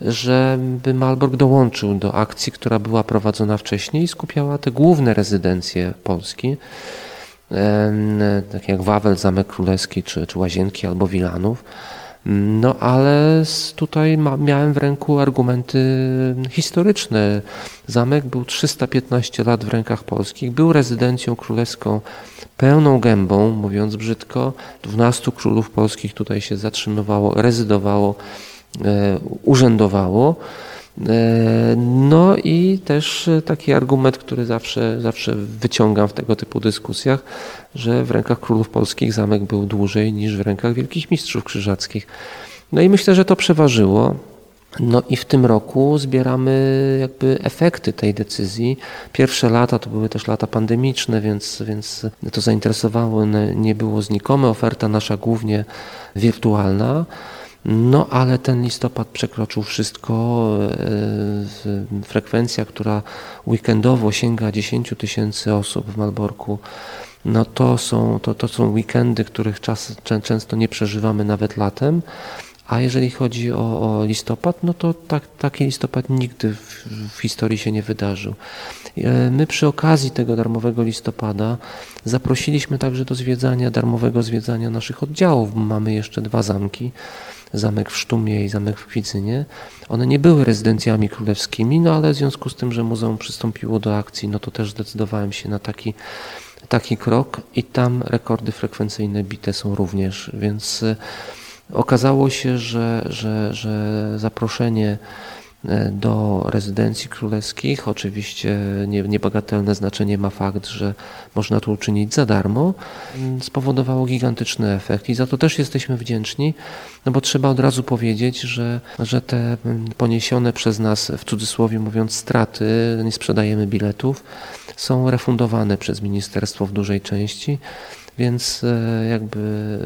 żeby Malbork dołączył do akcji, która była prowadzona wcześniej i skupiała te główne rezydencje Polski, takie jak Wawel, Zamek Królewski, czy, czy Łazienki albo Wilanów. No ale tutaj miałem w ręku argumenty historyczne. Zamek był 315 lat w rękach polskich, był rezydencją królewską pełną gębą, mówiąc brzydko. 12 królów polskich tutaj się zatrzymywało, rezydowało, e, urzędowało. E, no i też taki argument, który zawsze, zawsze wyciągam w tego typu dyskusjach, że w rękach królów polskich zamek był dłużej niż w rękach wielkich mistrzów krzyżackich. No i myślę, że to przeważyło. No i w tym roku zbieramy jakby efekty tej decyzji. Pierwsze lata to były też lata pandemiczne, więc, więc to zainteresowało nie było znikome. Oferta nasza głównie wirtualna. No ale ten listopad przekroczył wszystko. E, frekwencja, która weekendowo sięga 10 tysięcy osób w Malborku, no to są, to, to są weekendy, których czas często nie przeżywamy nawet latem A jeżeli chodzi o, o listopad, no to tak, taki listopad nigdy w, w historii się nie wydarzył. E, my przy okazji tego darmowego listopada zaprosiliśmy także do zwiedzania, darmowego zwiedzania naszych oddziałów. Mamy jeszcze dwa zamki zamek w Sztumie i zamek w Kwidzynie. One nie były rezydencjami królewskimi, no ale w związku z tym, że muzeum przystąpiło do akcji, no to też zdecydowałem się na taki, taki krok i tam rekordy frekwencyjne bite są również, więc e, okazało się, że, że, że zaproszenie do rezydencji królewskich. Oczywiście niebagatelne znaczenie ma fakt, że można to uczynić za darmo. Mm, spowodowało gigantyczny efekt i za to też jesteśmy wdzięczni, no bo trzeba od razu powiedzieć, że, że te mm, poniesione przez nas, w cudzysłowie mówiąc, straty, nie sprzedajemy biletów, są refundowane przez ministerstwo w dużej części więc e, jakby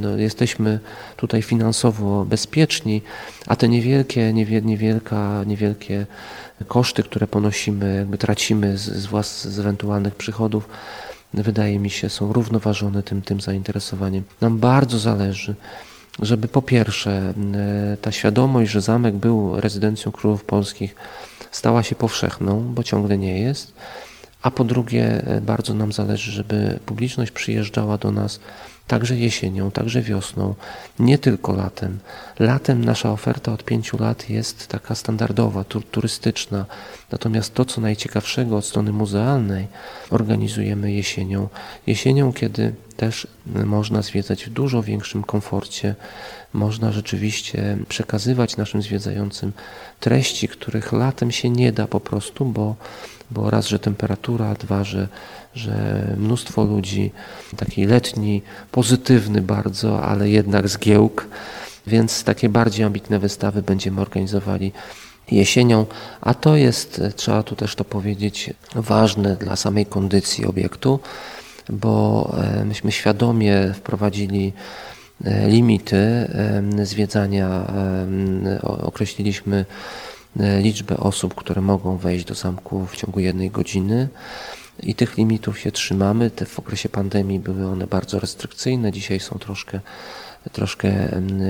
no, jesteśmy tutaj finansowo bezpieczni, a te niewielkie, niewielka, niewielkie koszty, które ponosimy, jakby tracimy z, z, włas, z ewentualnych przychodów, wydaje mi się, są równoważone tym, tym zainteresowaniem. Nam bardzo zależy, żeby po pierwsze ta świadomość, że zamek był rezydencją królów polskich, stała się powszechną, bo ciągle nie jest a po drugie e, bardzo nam zależy, żeby publiczność przyjeżdżała do nas także jesienią, także wiosną, nie tylko latem. Latem nasza oferta od pięciu lat jest taka standardowa, turystyczna, natomiast to, co najciekawszego od strony muzealnej, organizujemy jesienią. Jesienią, kiedy też można zwiedzać w dużo większym komforcie, można rzeczywiście przekazywać naszym zwiedzającym treści, których latem się nie da po prostu, bo bo raz, że temperatura, dwa, że, że mnóstwo ludzi, taki letni, pozytywny bardzo, ale jednak zgiełk, więc takie bardziej ambitne wystawy będziemy organizowali jesienią, a to jest, trzeba tu też to powiedzieć, ważne dla samej kondycji obiektu, bo e, myśmy świadomie wprowadzili e, limity e, zwiedzania, określiliśmy liczbę osób, które mogą wejść do zamku w ciągu jednej godziny. I tych limitów się trzymamy. Te w okresie pandemii były one bardzo restrykcyjne, dzisiaj są troszkę, troszkę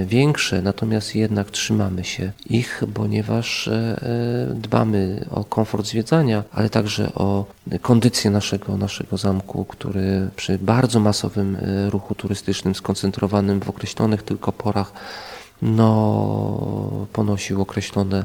większe, natomiast jednak trzymamy się ich, ponieważ e, e, dbamy o komfort zwiedzania, ale także o kondycję naszego, naszego zamku, który przy bardzo masowym ruchu turystycznym skoncentrowanym w określonych tylko porach no, ponosił określone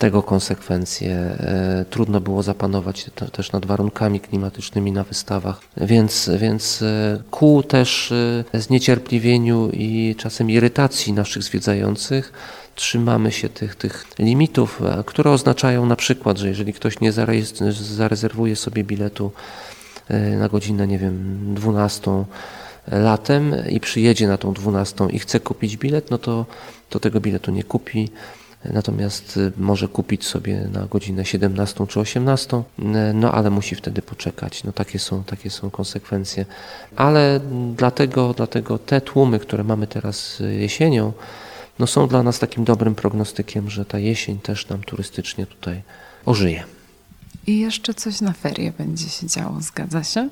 tego konsekwencje. E, trudno było zapanować też nad warunkami klimatycznymi na wystawach, więc, więc e, ku też e, zniecierpliwieniu i czasem irytacji naszych zwiedzających trzymamy się tych, tych limitów, które oznaczają na przykład, że jeżeli ktoś nie zarezerwuje sobie biletu na godzinę, nie wiem, 12 latem i przyjedzie na tą 12 i chce kupić bilet, no to, to tego biletu nie kupi natomiast y, może kupić sobie na godzinę 17 czy 18, y, no ale musi wtedy poczekać. No takie są, takie są konsekwencje. Ale dlatego, dlatego te tłumy, które mamy teraz y, jesienią, no są dla nas takim dobrym prognostykiem, że ta jesień też nam turystycznie tutaj ożyje. I jeszcze coś na ferie będzie się działo, zgadza się?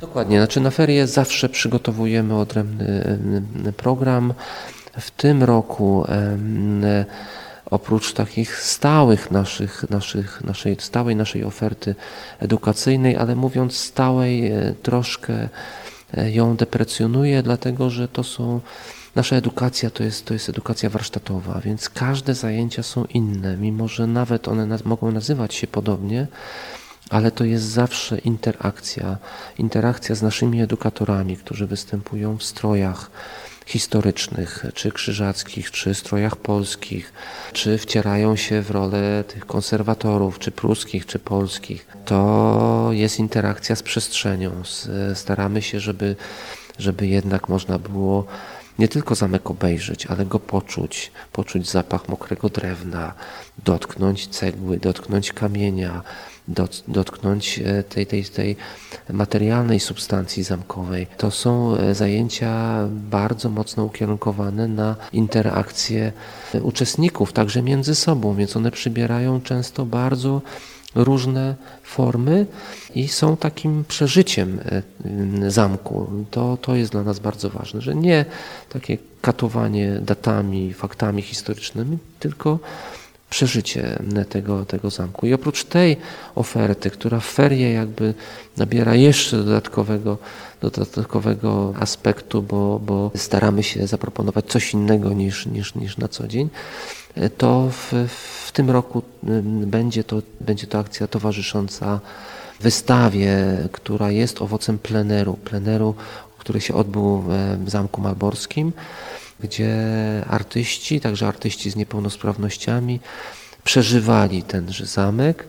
Dokładnie, znaczy na ferie zawsze przygotowujemy odrębny program. W tym roku oprócz takich stałych naszych, naszych, naszej stałej naszej oferty edukacyjnej, ale mówiąc stałej, e, troszkę e, ją deprecjonuję, dlatego że to są Nasza edukacja to jest, to jest edukacja warsztatowa, więc każde zajęcia są inne, mimo że nawet one naz mogą nazywać się podobnie, ale to jest zawsze interakcja. Interakcja z naszymi edukatorami, którzy występują w strojach, historycznych, czy krzyżackich, czy strojach polskich, czy wcierają się w rolę tych konserwatorów, czy pruskich, czy polskich. To jest interakcja z przestrzenią. Staramy się, żeby, żeby jednak można było nie tylko zamek obejrzeć, ale go poczuć, poczuć zapach mokrego drewna, dotknąć cegły, dotknąć kamienia, dotknąć e, tej, tej, tej materialnej substancji zamkowej. To są e, zajęcia bardzo mocno ukierunkowane na interakcje uczestników, także między sobą, więc one przybierają często bardzo różne formy i są takim przeżyciem e, zamku. To, to jest dla nas bardzo ważne, że nie takie katowanie datami, faktami historycznymi, tylko przeżycie tego, tego zamku. I oprócz tej oferty, która w ferie jakby nabiera jeszcze dodatkowego, dodatkowego aspektu, bo, bo staramy się zaproponować coś innego niż, niż, niż na co dzień, to w, w tym roku będzie to, będzie to akcja towarzysząca wystawie, która jest owocem pleneru, pleneru, który się odbył w Zamku Malborskim gdzie artyści, także artyści z niepełnosprawnościami, przeżywali tenże zamek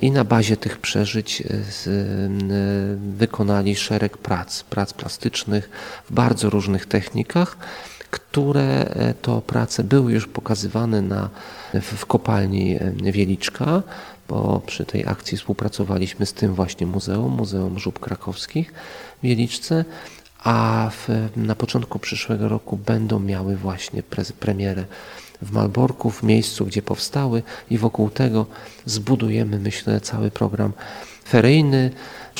i na bazie tych przeżyć e, z, e, wykonali szereg prac, prac plastycznych w bardzo różnych technikach, które e, to prace były już pokazywane na, w kopalni Wieliczka, bo przy tej akcji współpracowaliśmy z tym właśnie muzeum, Muzeum Żub Krakowskich w Wieliczce, a w, na początku przyszłego roku będą miały właśnie pre, premierę w Malborku, w miejscu, gdzie powstały i wokół tego zbudujemy, myślę, cały program feryjny,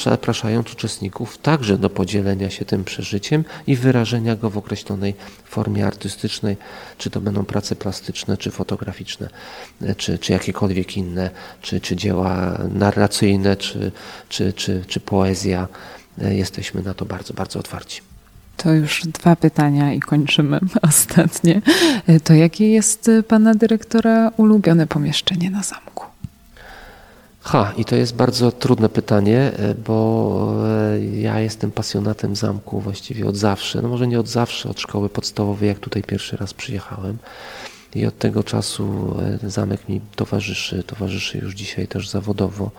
zapraszając uczestników także do podzielenia się tym przeżyciem i wyrażenia go w określonej formie artystycznej, czy to będą prace plastyczne, czy fotograficzne, czy, czy jakiekolwiek inne, czy, czy dzieła narracyjne, czy, czy, czy, czy poezja. E, jesteśmy na to bardzo, bardzo otwarci. To już dwa pytania i kończymy ostatnie. E, to jakie jest e, pana dyrektora ulubione pomieszczenie na zamku? Ha, i to jest bardzo trudne pytanie, bo ja jestem pasjonatem zamku właściwie od zawsze. No może nie od zawsze, od szkoły podstawowej, jak tutaj pierwszy raz przyjechałem. I od tego czasu zamek mi towarzyszy, towarzyszy już dzisiaj też zawodowo.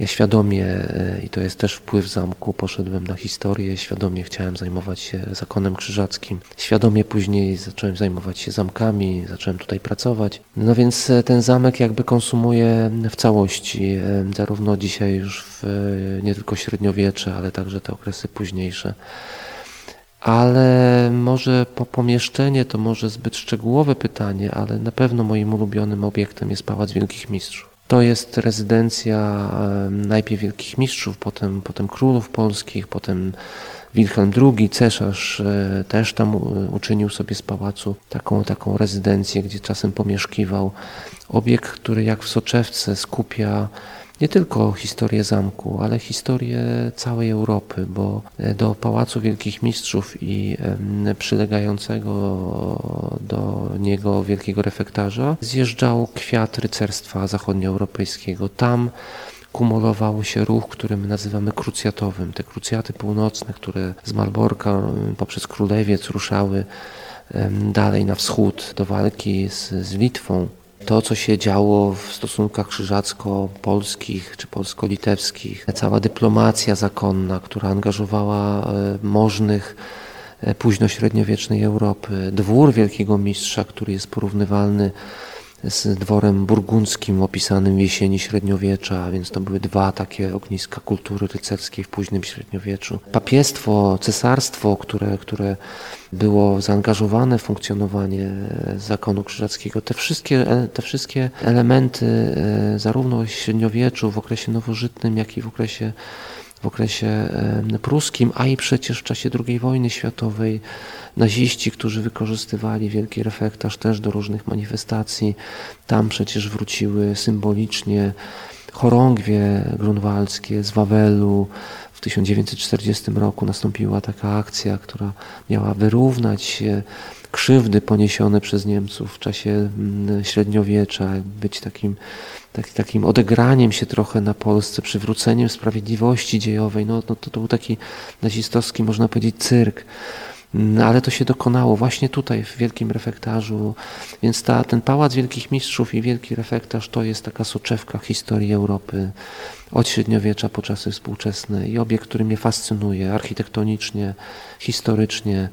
Ja świadomie, e, i to jest też wpływ zamku, poszedłem na historię, świadomie chciałem zajmować się zakonem krzyżackim. Świadomie później zacząłem zajmować się zamkami, zacząłem tutaj pracować. No więc e, ten zamek jakby konsumuje w całości, e, zarówno dzisiaj już w nie tylko średniowiecze, ale także te okresy późniejsze. Ale może po pomieszczenie to może zbyt szczegółowe pytanie, ale na pewno moim ulubionym obiektem jest Pałac Wielkich Mistrzów. To jest rezydencja najpierw wielkich mistrzów, potem, potem królów polskich, potem Wilhelm II, cesarz e, też tam uczynił sobie z pałacu taką, taką rezydencję, gdzie czasem pomieszkiwał. Obiekt, który jak w soczewce skupia nie tylko historię zamku, ale historię całej Europy, bo e, do Pałacu Wielkich Mistrzów i przylegającego do niego wielkiego refektarza zjeżdżał kwiat rycerstwa zachodnioeuropejskiego. Tam kumulował się ruch, który my nazywamy krucjatowym. Te krucjaty północne, które z Malborka poprzez Królewiec ruszały dalej na wschód do walki z, z Litwą, to, co się działo w stosunkach krzyżacko-polskich czy polsko-litewskich, cała dyplomacja zakonna, która angażowała e, możnych e, późno-średniowiecznej Europy, dwór wielkiego mistrza, który jest porównywalny z dworem burgundzkim opisanym w jesieni średniowiecza, więc to były dwa takie ogniska kultury rycerskiej w późnym średniowieczu. Papiestwo, cesarstwo, które, które było zaangażowane w funkcjonowanie zakonu krzyżackiego, te wszystkie, te wszystkie elementy e, zarówno w średniowieczu, w okresie nowożytnym, jak i w okresie w okresie pruskim, a i przecież w czasie II wojny światowej naziści, którzy wykorzystywali wielki refektarz też do różnych manifestacji, tam przecież wróciły symbolicznie chorągwie grunwaldzkie z Wawelu. W 1940 roku nastąpiła taka akcja, która miała wyrównać krzywdy poniesione przez Niemców w czasie mm, średniowiecza, być takim, tak, takim odegraniem się trochę na Polsce, przywróceniem sprawiedliwości dziejowej. No, no to, to był taki nazistowski, można powiedzieć, cyrk. No, ale to się dokonało właśnie tutaj, w Wielkim Refektarzu. Więc ta, ten Pałac Wielkich Mistrzów i Wielki Refektarz to jest taka soczewka historii Europy od średniowiecza po czasy współczesne i obiekt, który mnie fascynuje architektonicznie, historycznie.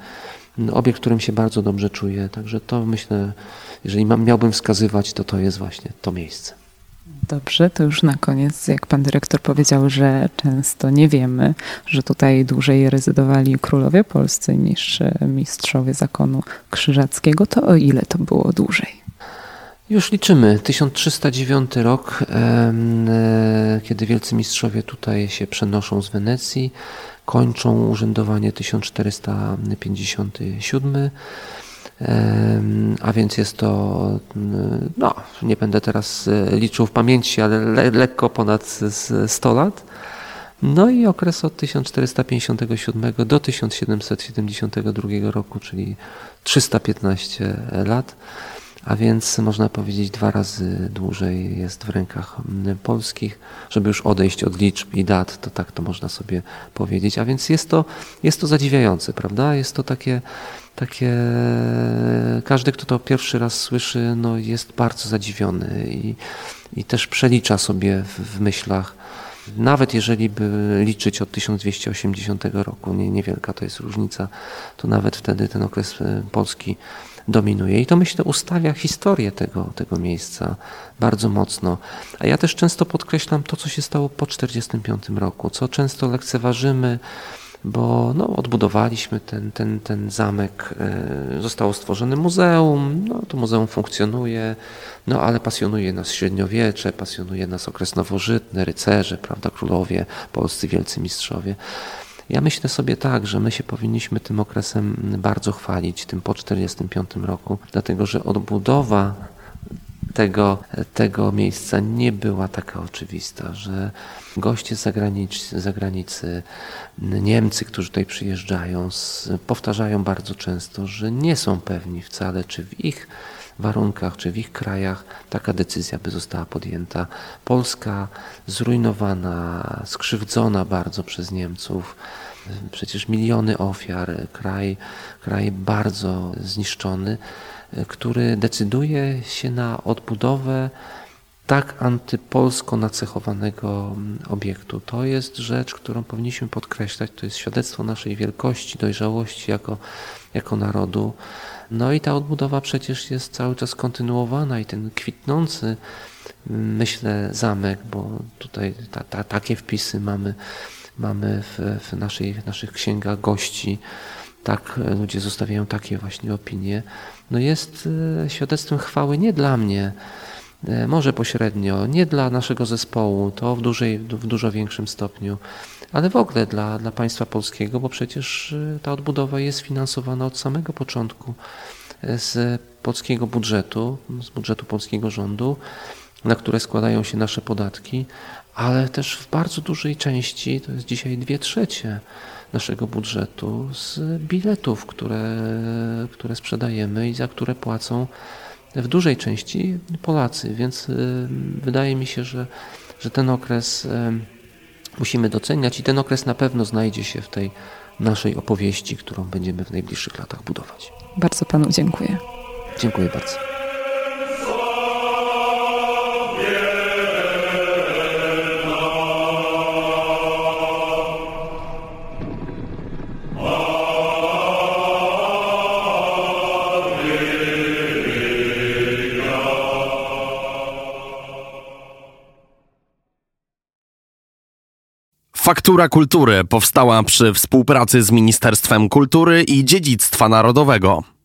Obiekt, którym się bardzo dobrze czuję. Także to myślę, jeżeli mam, miałbym wskazywać, to to jest właśnie to miejsce. Dobrze, to już na koniec, jak pan dyrektor powiedział, że często nie wiemy, że tutaj dłużej rezydowali królowie polscy niż mistrzowie zakonu krzyżackiego, to o ile to było dłużej? Już liczymy. 1309 rok, e, kiedy wielcy mistrzowie tutaj się przenoszą z Wenecji, kończą urzędowanie 1457 a więc jest to, no, nie będę teraz e, liczył w pamięci, ale le, lekko ponad 100 lat. No i okres od 1457 do 1772 roku, czyli 315 lat, a więc można powiedzieć dwa razy dłużej jest w rękach polskich, żeby już odejść od liczb i dat, to tak to można sobie powiedzieć. A więc jest to, jest to zadziwiające, prawda? Jest to takie takie, każdy, kto to pierwszy raz słyszy, no jest bardzo zadziwiony i, i też przelicza sobie w, w myślach, nawet jeżeli by liczyć od 1280 roku, nie, niewielka to jest różnica, to nawet wtedy ten okres e, polski dominuje. I to myślę ustawia historię tego, tego miejsca bardzo mocno. A ja też często podkreślam to, co się stało po 1945 roku, co często lekceważymy bo no, odbudowaliśmy ten, ten, ten zamek, e, zostało stworzone muzeum, no, to muzeum funkcjonuje, no ale pasjonuje nas średniowiecze, pasjonuje nas okres nowożytny, rycerze, prawda, królowie, polscy wielcy mistrzowie. Ja myślę sobie tak, że my się powinniśmy tym okresem bardzo chwalić, tym po 1945 roku, dlatego że odbudowa tego, tego miejsca nie była taka oczywista, że goście z zagranicy, zagranicy, Niemcy, którzy tutaj przyjeżdżają, powtarzają bardzo często, że nie są pewni wcale, czy w ich warunkach, czy w ich krajach taka decyzja by została podjęta. Polska zrujnowana, skrzywdzona bardzo przez Niemców, przecież miliony ofiar, kraj, kraj bardzo zniszczony który decyduje się na odbudowę tak antypolsko nacechowanego obiektu. To jest rzecz, którą powinniśmy podkreślać. To jest świadectwo naszej wielkości, dojrzałości jako, jako narodu. No i ta odbudowa przecież jest cały czas kontynuowana i ten kwitnący, myślę, zamek, bo tutaj ta, ta, takie wpisy mamy, mamy w, w naszej, naszych księgach gości. Tak ludzie zostawiają takie właśnie opinie, no jest e, świadectwem chwały nie dla mnie, e, może pośrednio, nie dla naszego zespołu, to w, dużej, w dużo większym stopniu, ale w ogóle dla, dla państwa polskiego, bo przecież e, ta odbudowa jest finansowana od samego początku z polskiego budżetu, z budżetu polskiego rządu, na które składają się nasze podatki, ale też w bardzo dużej części, to jest dzisiaj dwie trzecie, naszego budżetu z biletów, które, które sprzedajemy i za które płacą w dużej części Polacy. Więc y, wydaje mi się, że, że ten okres y, musimy doceniać i ten okres na pewno znajdzie się w tej naszej opowieści, którą będziemy w najbliższych latach budować. Bardzo panu dziękuję. Dziękuję bardzo. Faktura Kultury powstała przy współpracy z Ministerstwem Kultury i Dziedzictwa Narodowego.